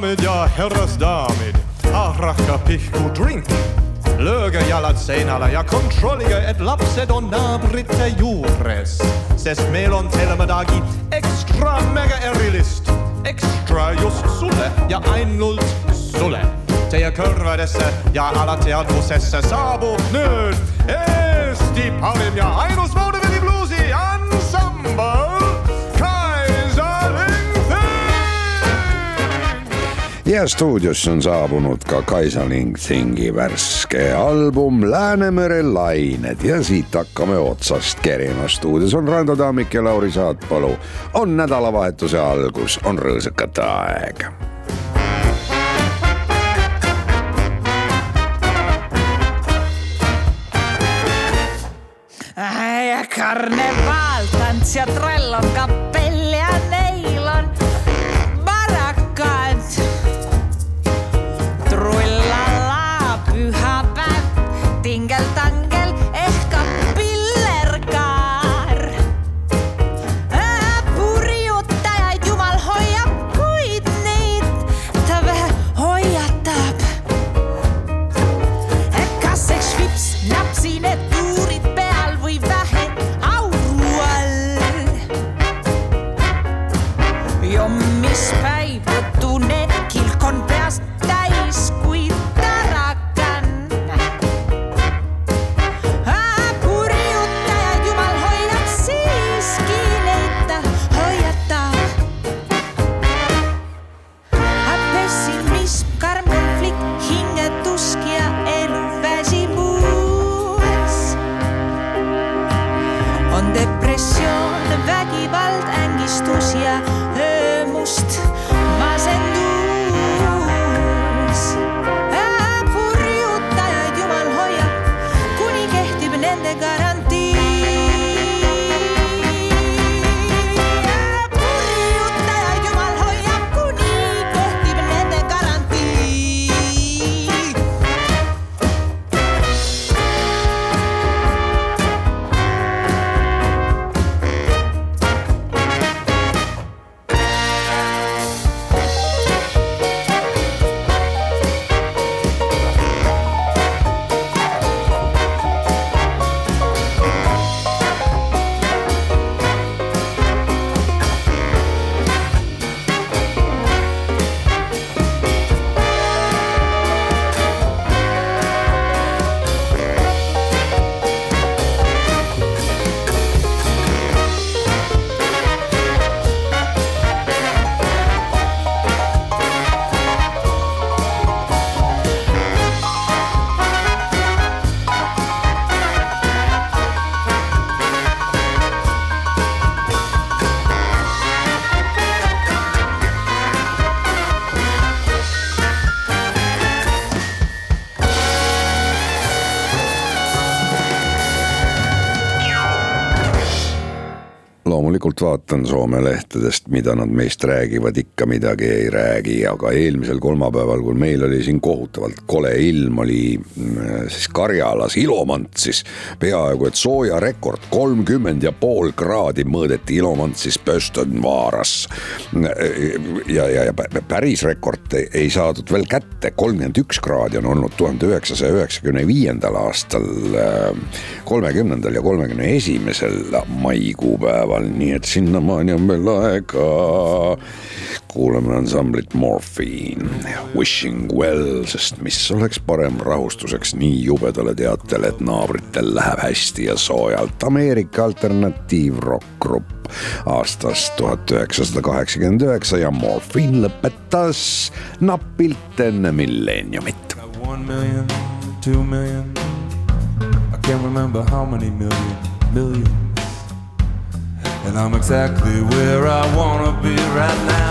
daamid ja härrasdaamid, haarake pihku drink. lööge jalad seinale ja kontrollige, et lapsed on naabrite juures, sest meil on teile midagi ekstra mega erilist, ekstra just sulle ja ainult sulle. Teie kõrvadesse ja alateadvusesse saabub nüüd Eesti parim ja ainus vaudevili bluusi ja stuudiosse on saabunud ka Kaisa Ling Thingi värske album Läänemere lained. Ja siit hakkame otsast kerima. stuudios on Rando Tammik ja Lauri Saatpalu. on nädalavahetuse algus, on rõõsakate aeg. Karnevaal, tants ja trall on kapell vaatan Soome lehtedest, mida nad meist räägivad, ikka midagi ei räägi, aga eelmisel kolmapäeval, kui meil oli siin kohutavalt kole ilm, oli mm, siis Karjalas Ilomantsis peaaegu et soojarekord, kolmkümmend ja pool kraadi mõõdeti Ilomantsis Pöstonvaaras. ja, ja, ja päris rekord ei, saadud veel kätte, kolmkümmend üks kraadi on olnud tuhande üheksasaja üheksakümne viiendal aastal, kolmekümnendal ja kolmekümne esimesel maikuupäeval, nii et sinnamaani on veel aega kuulame ansamblit Morphine, Wishing Well, sest mis oleks parem rahustuseks nii jubedale teatele, et naabritel läheb hästi ja soojalt. Ameerika alternatiivrokkgrupp aastast tuhat üheksasada kaheksakümmend üheksa ja Morphine lõpetas napilt enne milleeniumit. One million, two million, I can't remember how many million, millions. And I'm exactly where I wanna be right now.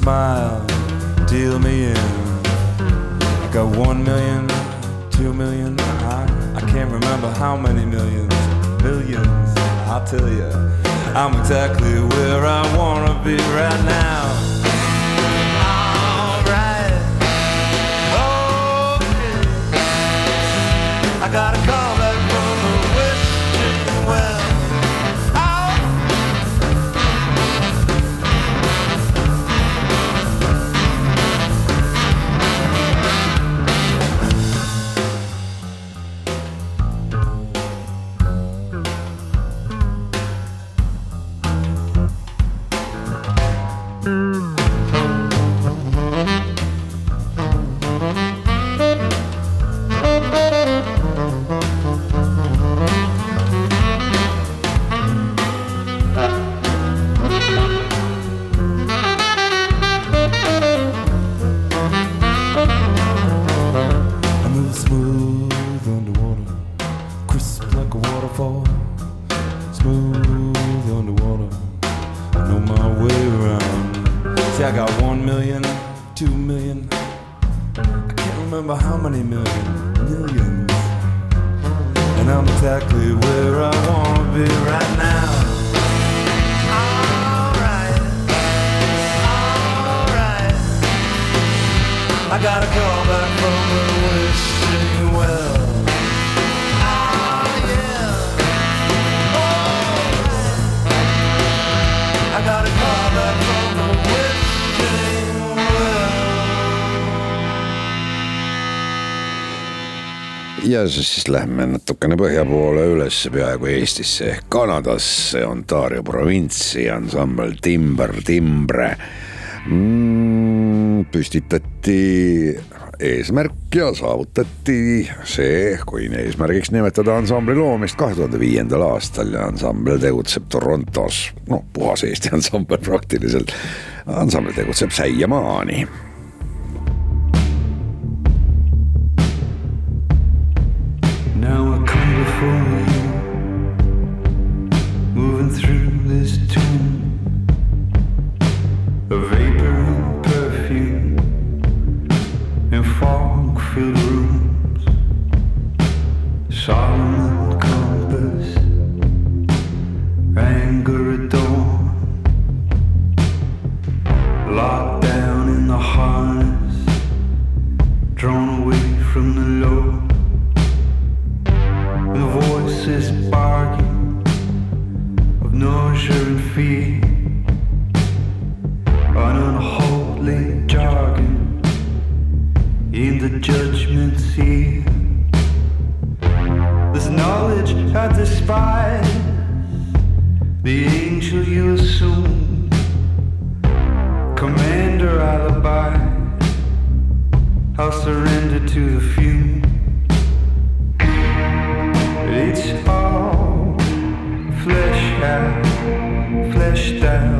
smile, deal me in. I got one million, two million, I, I can't remember how many millions, millions, I'll tell ya. I'm exactly where I wanna be right now. ja siis lähme natukene põhja poole üles peaaegu Eestisse. Ehk Kanadasse, Ontario provintsi ansambel Timber Timbre. Mm, püstitati eesmärk ja saavutati see, kui eesmärgiks nimetada ansambli loomist kahe tuhande viiendal aastal ja ansambel tegutseb Torontos, noh puhas Eesti ansambel praktiliselt. ansambel tegutseb säiamaani I surrender to the few. But it's all flesh out, flesh down.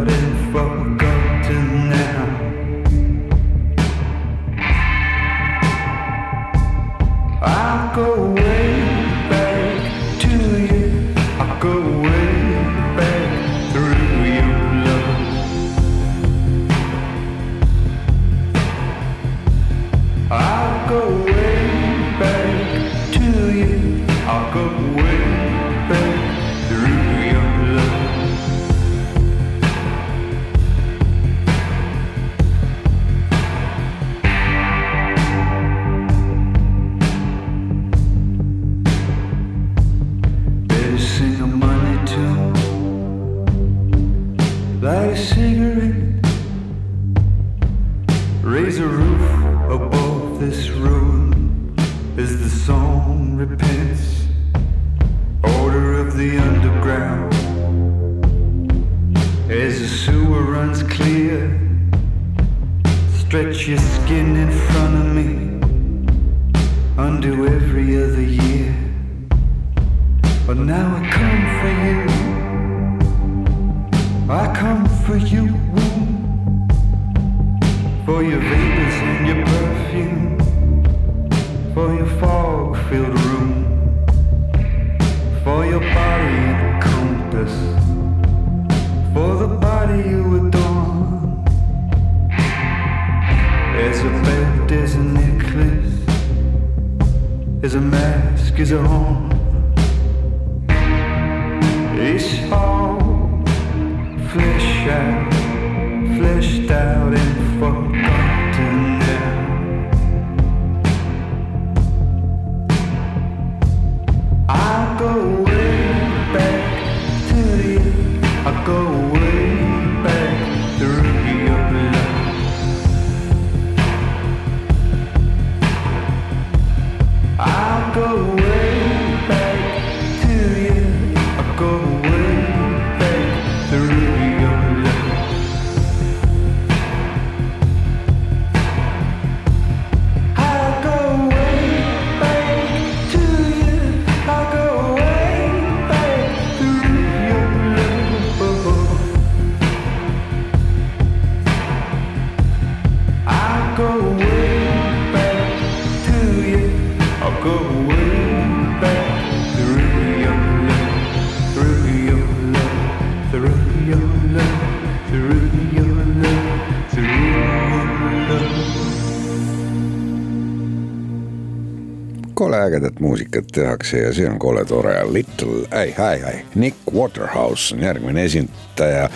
kole ägedat muusikat tehakse ja see on kole tore. Little, ei, ei, ei, Nick Waterhouse on järgmine esindaja.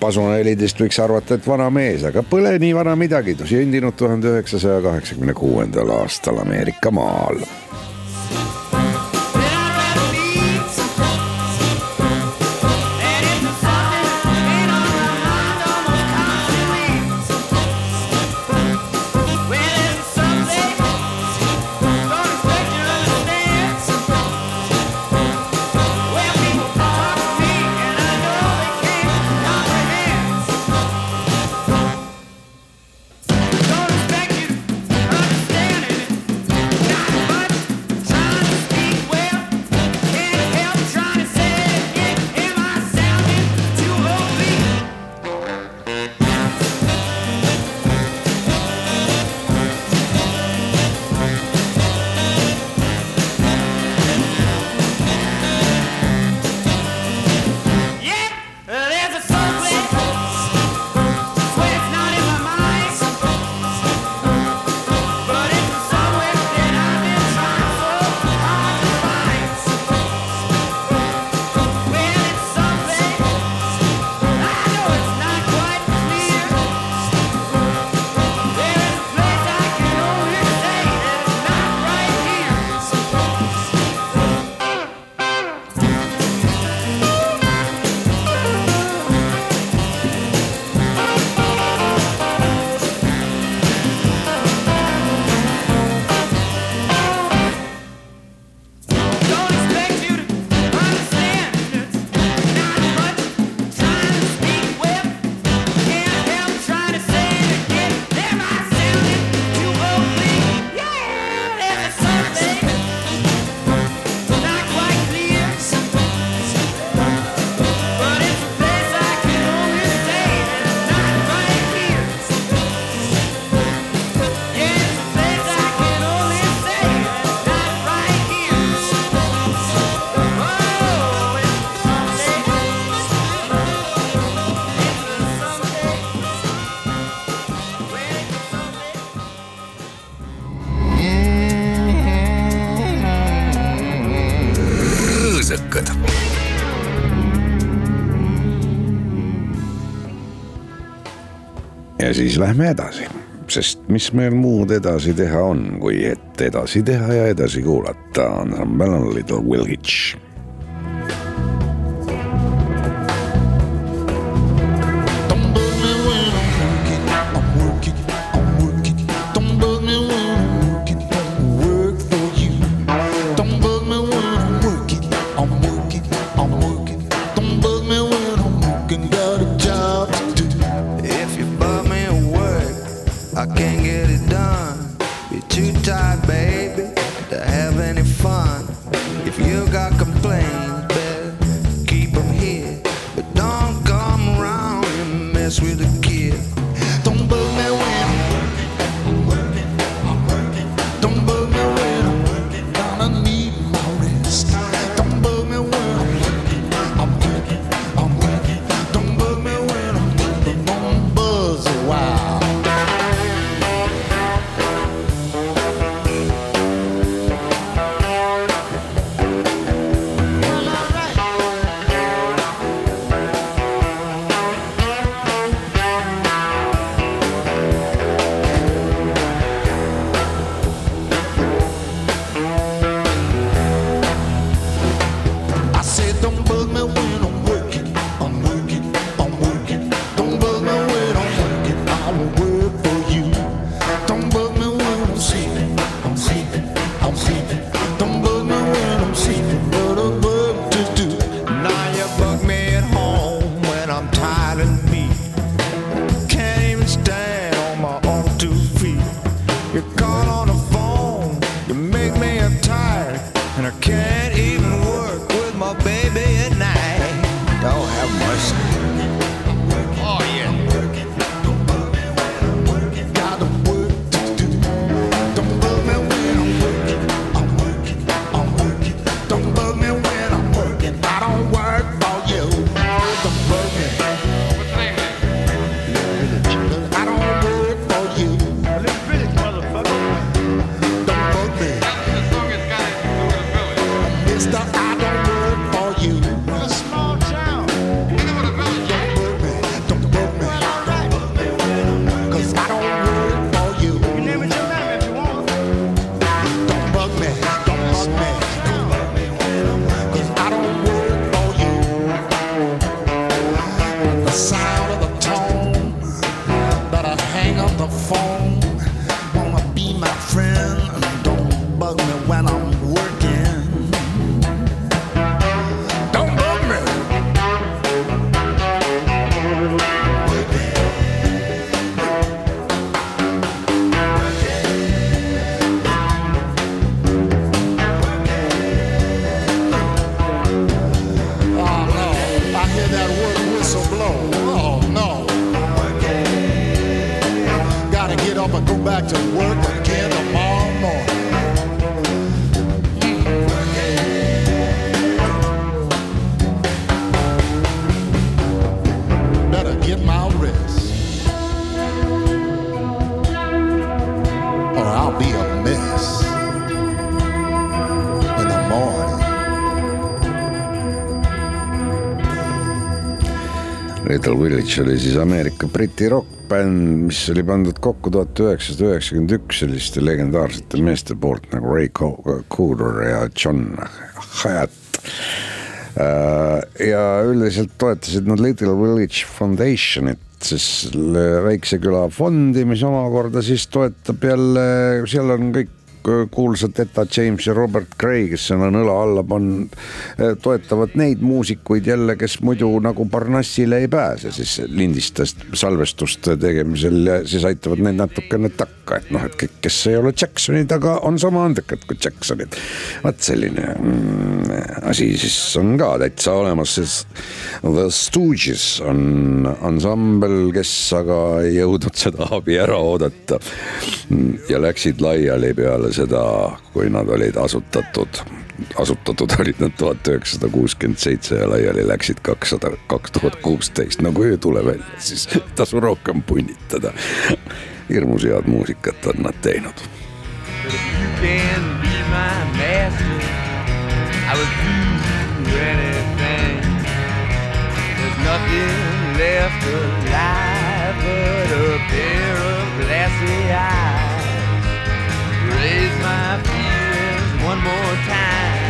Pasunelidest võiks arvata, et vana mees, aga pole nii vana midagi, sündinud tuhande üheksasaja kaheksakümne kuuendal aastal Ameerika maal siis lähme edasi, sest mis meil muud edasi teha on, kui et edasi teha ja edasi kuulata. Ansambel on Little Will Hitch. You call work again tomorrow morning. Little Village oli siis Ameerika briti rokkbänd, mis oli pandud kokku tuhat üheksasada üheksakümmend üks selliste legendaarsete meeste poolt nagu Ray Co- Cooder ja John Hyatt. Äh, ja üldiselt toetasid nad Little Village Foundationit, siis väikse küla fondi, mis omakorda siis toetab jälle, seal on kõik kuulsad Etta James ja Robert Gray, kes on õla alla pannud, toetavad neid muusikuid jälle, kes muidu nagu Parnassile ei pääse siis lindistest salvestuste tegemisel ja siis aitavad neid natukene takka, et noh, et kõik, kes ei ole Jacksonid, aga on sama andekad kui Jacksonid. vot selline mm, asi siis on ka täitsa olemas, siis The Stooges on ansambel, kes aga ei jõudnud seda abi ära oodata ja läksid laiali peale seda, kui nad olid asutatud. asutatud olid nad tuhat üheksasada kuuskümmend seitse ja laiali läksid kakssada, kaks tuhat kuusteist, nagu öö tule välja, siis tasu rohkem punnitada. hirmus head muusikat on nad teinud. Nothing left alive but a pair of glassy eyes. My feelings one more time.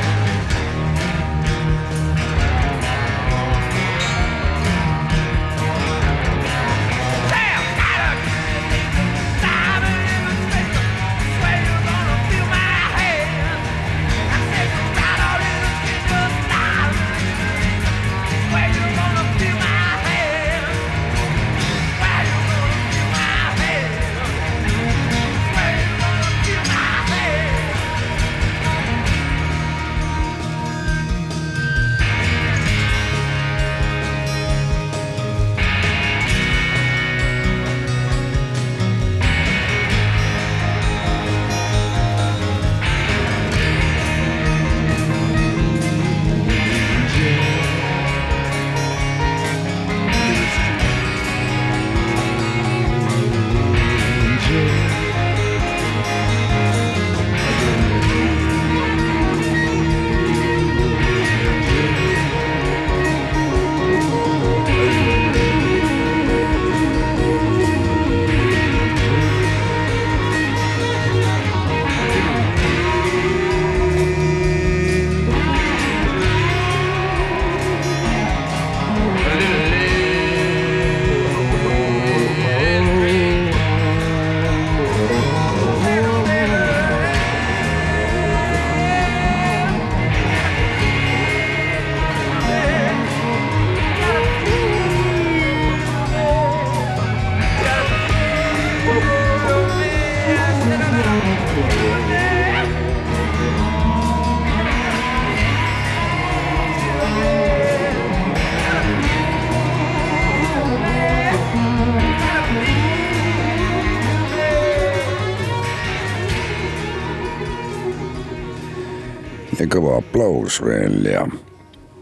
Aplaus veel ja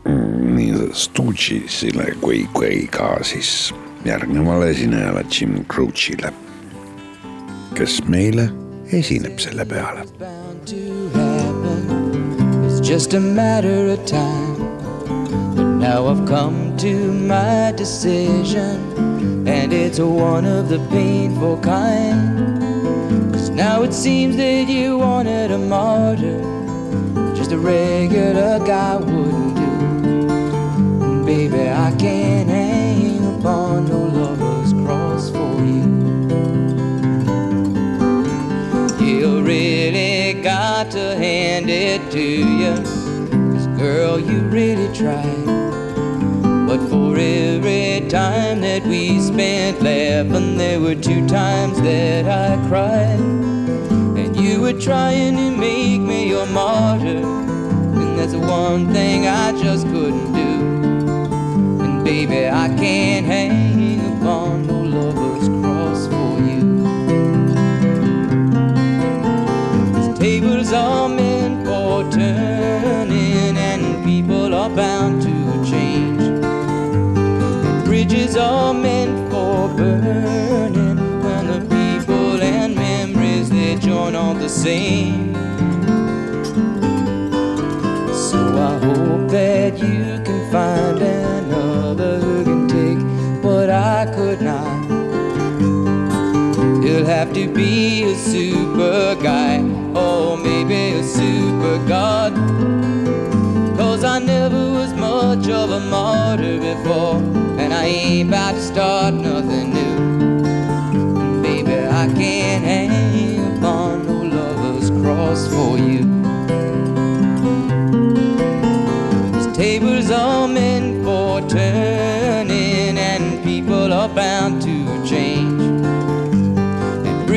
mm, nii Stoogesile kui, kui ka siis järgnevale esinejale Jim Croce'ile, kes meile esineb selle peale. It's just a matter of time. But now I've come to my decision, and it's one of the painful kind. Cause now it seems that you wanted a martyr, just a regular guy wouldn't do. Baby, I can't hang upon no lover's cross for you. You really got to hand it to you. Cause girl, you really tried. But for every time that we spent laughing, there were two times that I cried. And you were trying to make me your martyr. That's the one thing I just couldn't do. And baby, I can't hang upon no lover's cross for you. These tables are meant for turning, and people are bound to change. Bridges are meant for burning, when the people and memories they join on the same. That you can find another who can take what I could not. You'll have to be a super guy or maybe a super god. Cause I never was much of a martyr before, and I ain't about to start nothing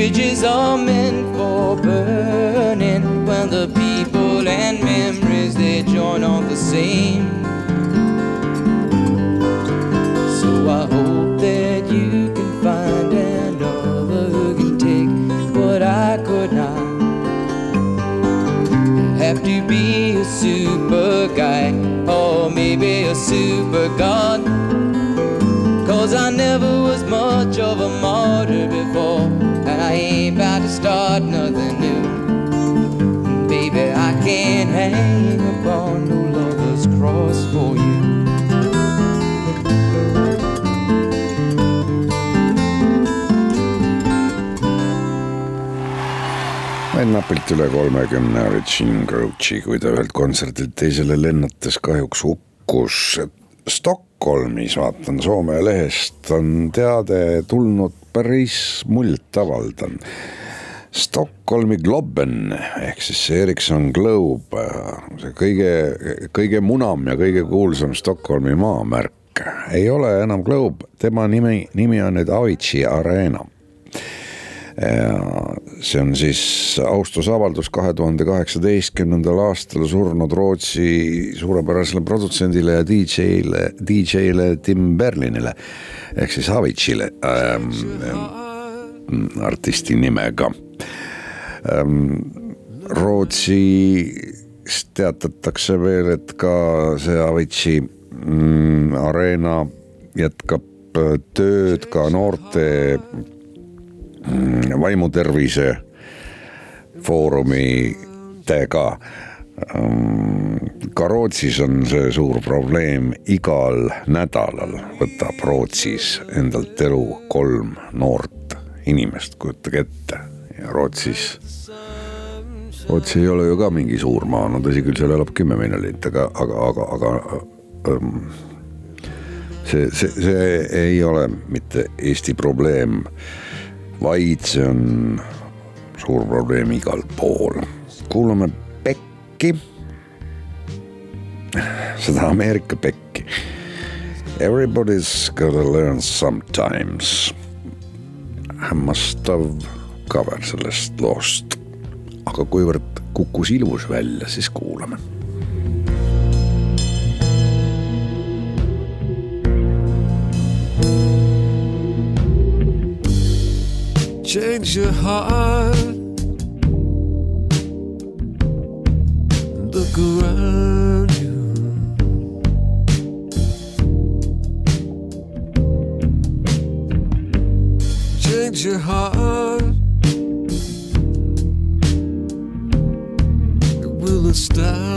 bridges are meant for burning when the people and memories they join on the same. So I hope that you can find another who can take what I could not. Have to be a super guy or maybe a super god. Cause I never was much of a martyr before, start nothing new. Baby, I can't hang upon no lover's cross for you. vaid napilt üle kolmekümne oli Jim Croce, kui ta ühelt kontserdilt teisele lennates kahjuks hukkus. Stockholmis, vaatan Soome lehest, on teade tulnud päris muljetavaldav. Stockholmi Globen ehk siis see Ericsson Globe, see kõige, kõige munam ja kõige kuulsam Stockholmi maamärk. Ei ole enam Globe, tema nimi, nimi on nüüd Avicii Arena. Ja see on siis austusavaldus kahe tuhande kaheksateistkümnendal aastal surnud Rootsi suurepärasele produtsendile ja DJ-le, DJ-le Tim Berlinile ehk siis Aviciile ähm, artisti nimega. Rootsis teatatakse veel, et ka see Avicii mm, areena jätkab tööd ka noorte mm, vaimutervise foorumitega. ka Rootsis on see suur probleem, igal nädalal võtab Rootsis endalt elu kolm noort inimest, kujutage ette. Ja Rootsis, Rootsi ei ole ju ka mingi suur maa, no tõsi küll, seal elab kümme miljonit, aga, aga, aga, aga ähm, see, see, see ei ole mitte Eesti probleem vaid see on suur probleem igal pool. kuulame Pekki, seda Ameerika Pekki. Everybody's gotta learn sometimes. hämmastav cover sellest loost. aga kuivõrd kukkus ilus välja, siis kuulame change your heart. Look around you. Change your heart. Stop.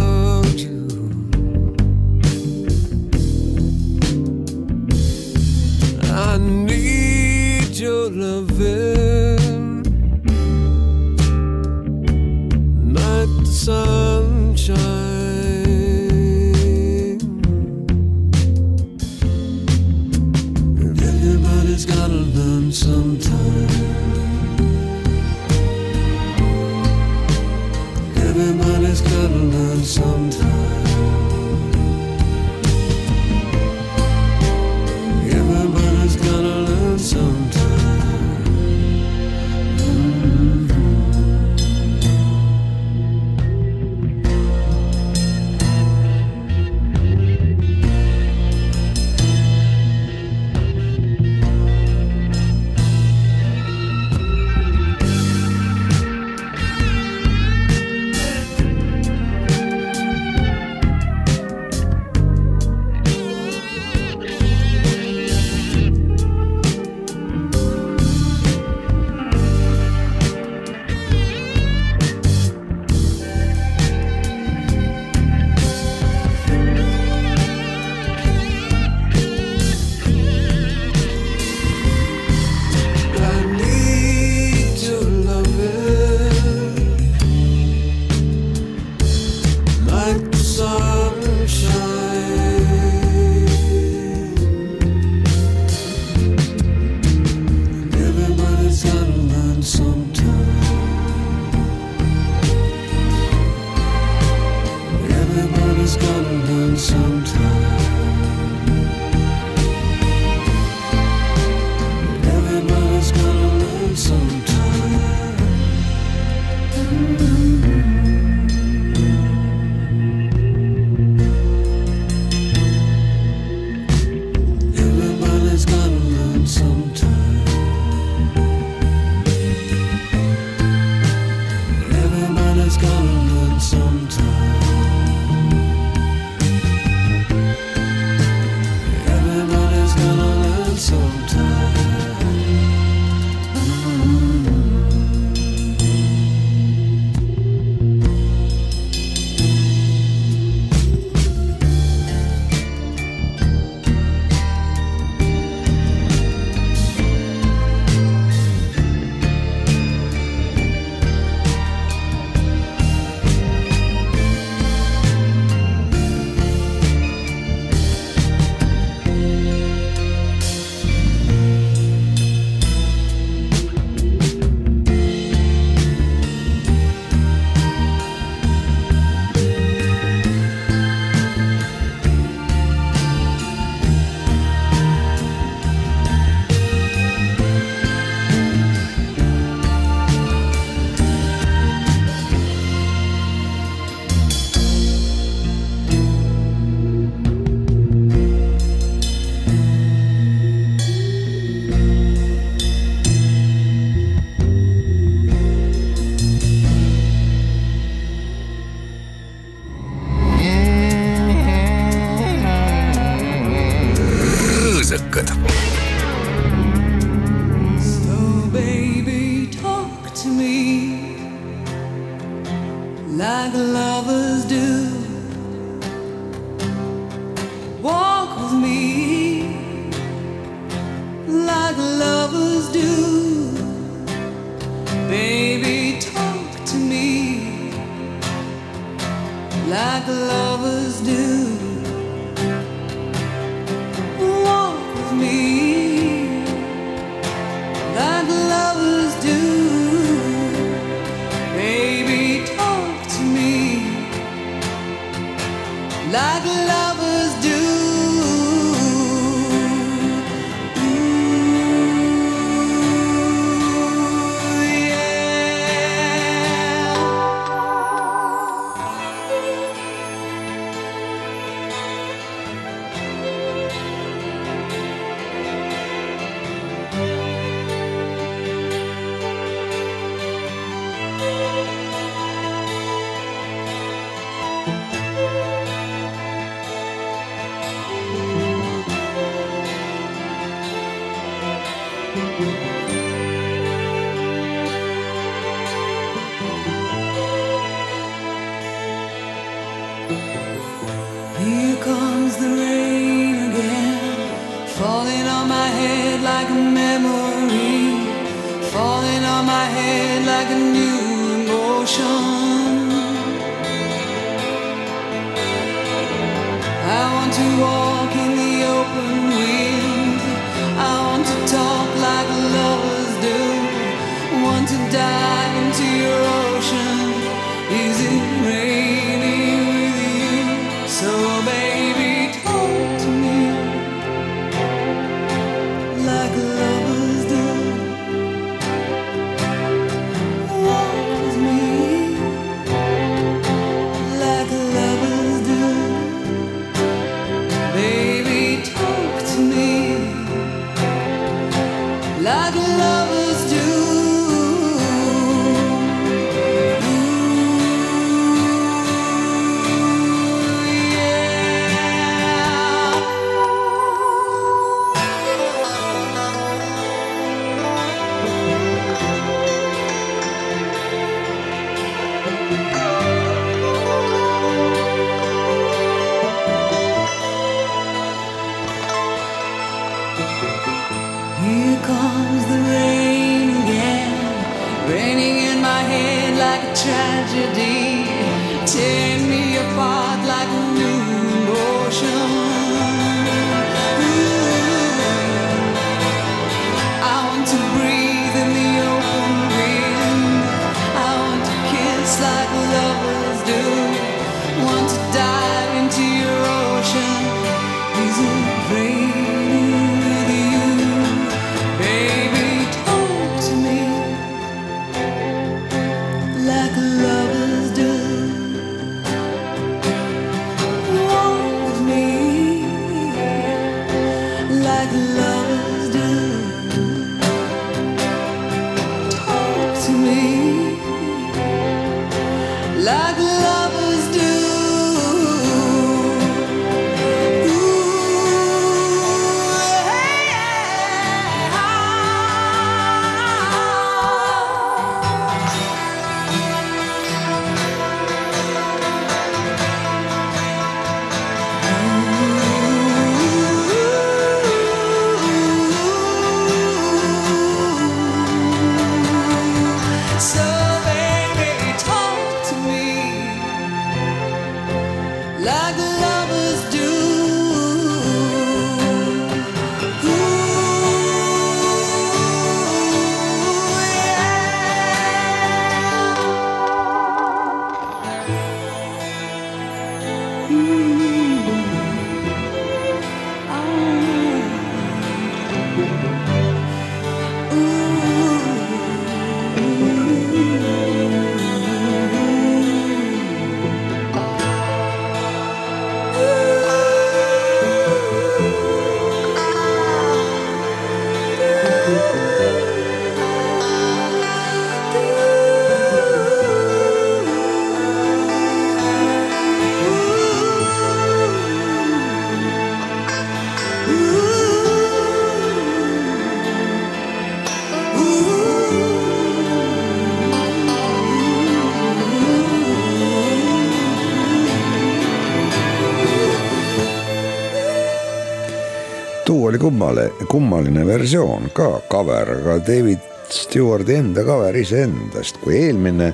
kummale, kummaline versioon ka cover, aga David Stewarti enda cover iseendast, kui eelmine,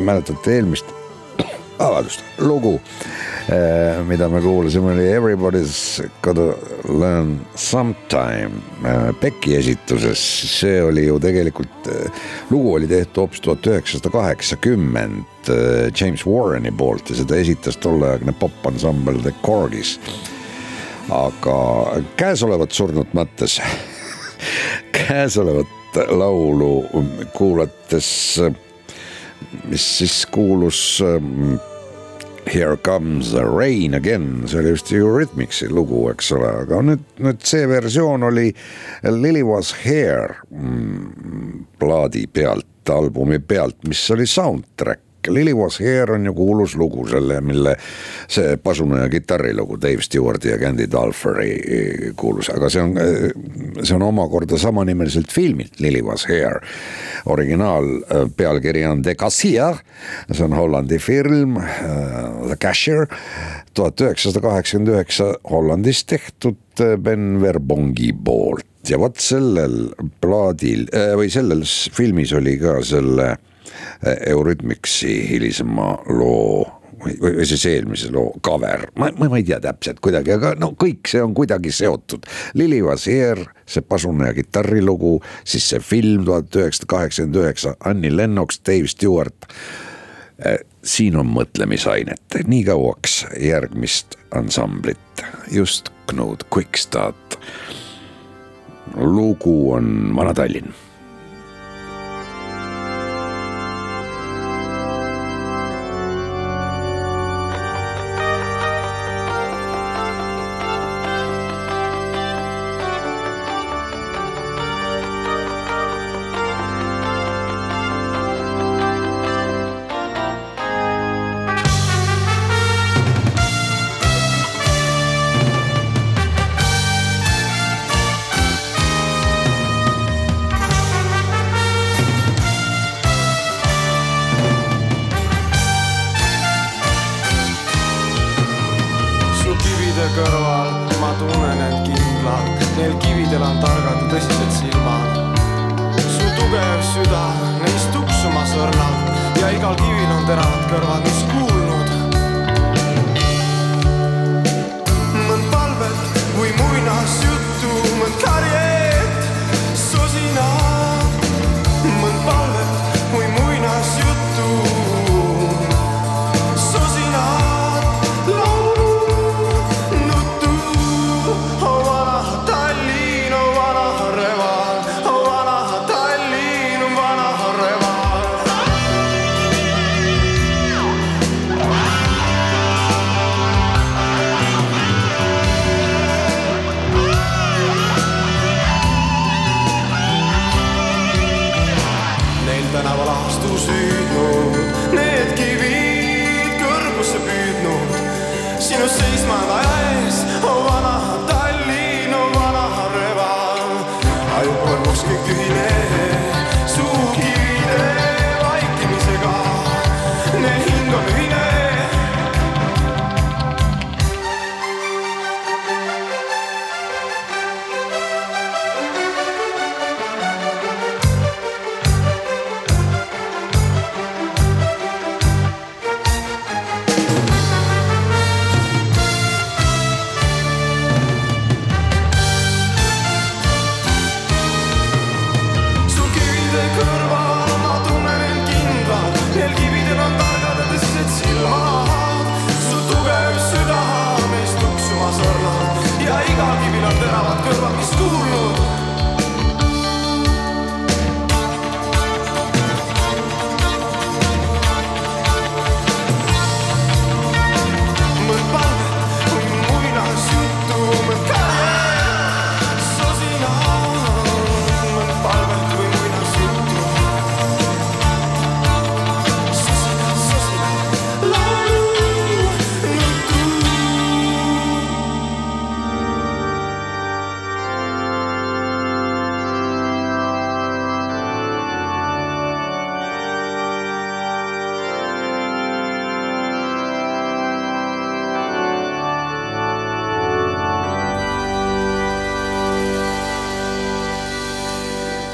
mäletate eelmist, vabandust, lugu, mida me kuulasime, oli Everybody's gotta learn sometime Becky esituses, see oli ju tegelikult, lugu oli tehtud hoopis tuhat üheksasada kaheksakümmend James Warreni poolt ja seda esitas tolleaegne popansambel The Corgis aga käesolevat surnud mõttes, käesolevat laulu kuulates, mis siis kuulus Here comes the rain again, see oli vist Eurythmicsi lugu, eks ole, aga nüüd, nüüd see versioon oli Lily was here mm, plaadi pealt, albumi pealt, mis oli soundtrack Lily Was Here on ju kuulus lugu selle, mille see pasuna ja kitarrilugu Dave Stewarti ja Candy Dalferi kuulus, aga see on, see on omakorda samanimeliselt filmilt Lily Was Here. originaal äh, pealkiri on The Cashier, see on Hollandi film The Cashier, tuhat üheksasada kaheksakümmend üheksa Hollandis tehtud Ben Verbongi poolt. Ja vot sellel plaadil või selles filmis oli ka selle Eurythmicsi hilisema loo või, või siis eelmise loo cover, ma, ma, ma ei tea täpselt kuidagi, aga no kõik see on kuidagi seotud. Lili Vasier, see pasuna ja kitarrilugu, siis see film tuhat üheksasada kaheksakümmend üheksa, Annie Lennox, Dave Stewart. siin on mõtlemisainet, nii kauaks järgmist ansamblit, just Knud Quickstart. lugu on Vana-Tallinn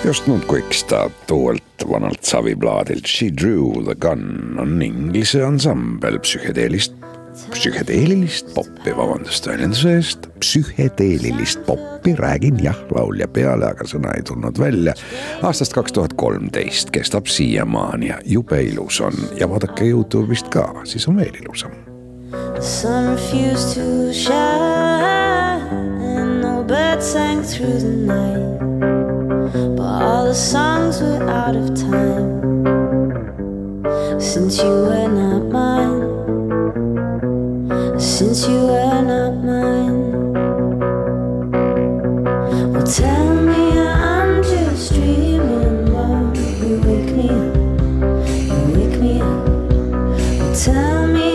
just nüüd Quickstart uuelt vanalt saviplaadilt She Drew the Gun on inglise ansambel psühhedeelist, psühhedeelilist poppi, vabandust väljenduse eest, psühhedeelilist poppi, räägin jah laulja peale, aga sõna ei tulnud välja. aastast kaks tuhat kolmteist kestab siiamaani ja jube ilus on ja vaadake Youtube'ist ka, siis on veel ilusam The sun refused to shine, and no bird sang through the night. But all the songs were out of time since you were not mine. Since you were not mine. Well, tell me I'm just dreaming, but you wake me up, you wake me up. Well Tell me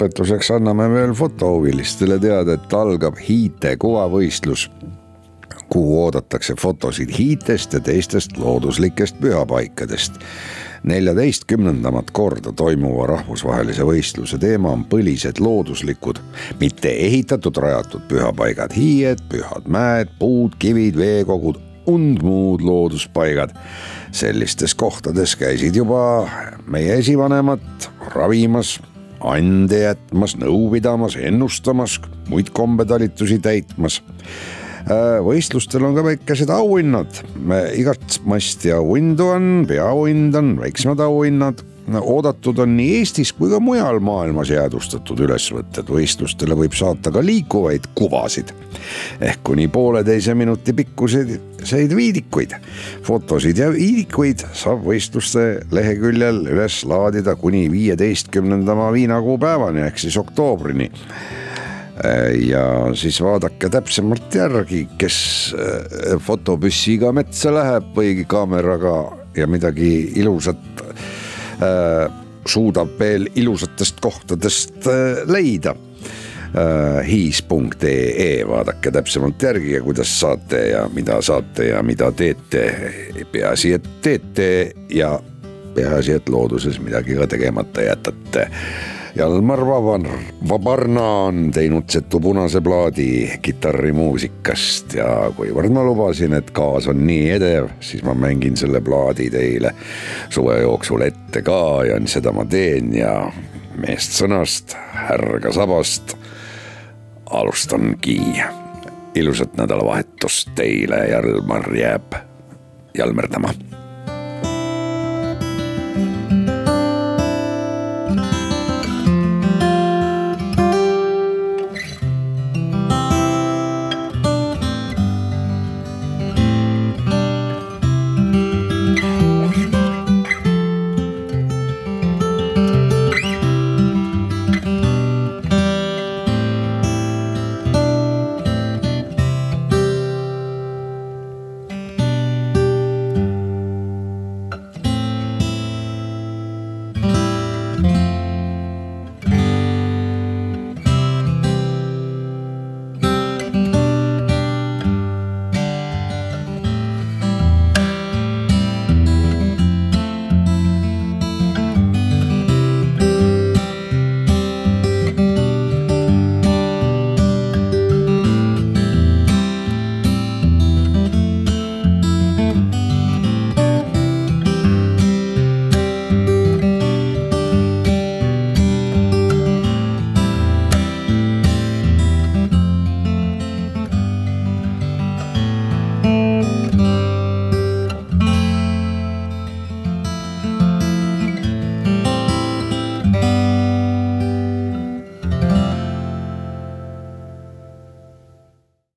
lõpetuseks anname veel fotohuvilistele teada, et algab hiite kuvavõistlus, kuhu oodatakse fotosid hiitest ja teistest looduslikest pühapaikadest. neljateistkümnendamat korda toimuva rahvusvahelise võistluse teema on põlised looduslikud, mitte ehitatud, rajatud pühapaigad, hiied, pühad mäed, puud, kivid, veekogud und muud looduspaigad. sellistes kohtades käisid juba meie esivanemad ravimas, ande jätmas, nõu pidamas, ennustamas, muid kombetalitusi täitmas. võistlustel on ka väikesed auhinnad, igat masti auhindu on, peaauhind on, väiksemad auhinnad oodatud on nii Eestis kui ka mujal maailmas jäädvustatud ülesvõtted, võistlustele võib saata ka liikuvaid kuvasid. Ehk kuni pooleteise minuti pikkuseid viidikuid. fotosid ja viidikuid saab võistluste leheküljel üles laadida kuni viieteistkümnenda viinakuu päevani ehk siis oktoobrini. Ja siis vaadake täpsemalt järgi, kes fotopüssiga metsa läheb või kaameraga ja midagi ilusat suudab veel ilusatest kohtadest äh, leida äh, hiis.ee, vaadake täpsemalt järgi ja kuidas saate ja mida saate ja mida teete. peaasi, et teete ja peaasi, et looduses midagi ka tegemata jätate Jalmar Vabar, Vabarna on teinud Setu punase plaadi kitarrimuusikast ja kuivõrd ma lubasin, et gaas on nii edev, siis ma mängin selle plaadi teile suve jooksul ette ka ja seda ma teen ja meest sõnast, härga sabast alustangi. ilusat nädalavahetust teile, Jalmar jääb jalmerdama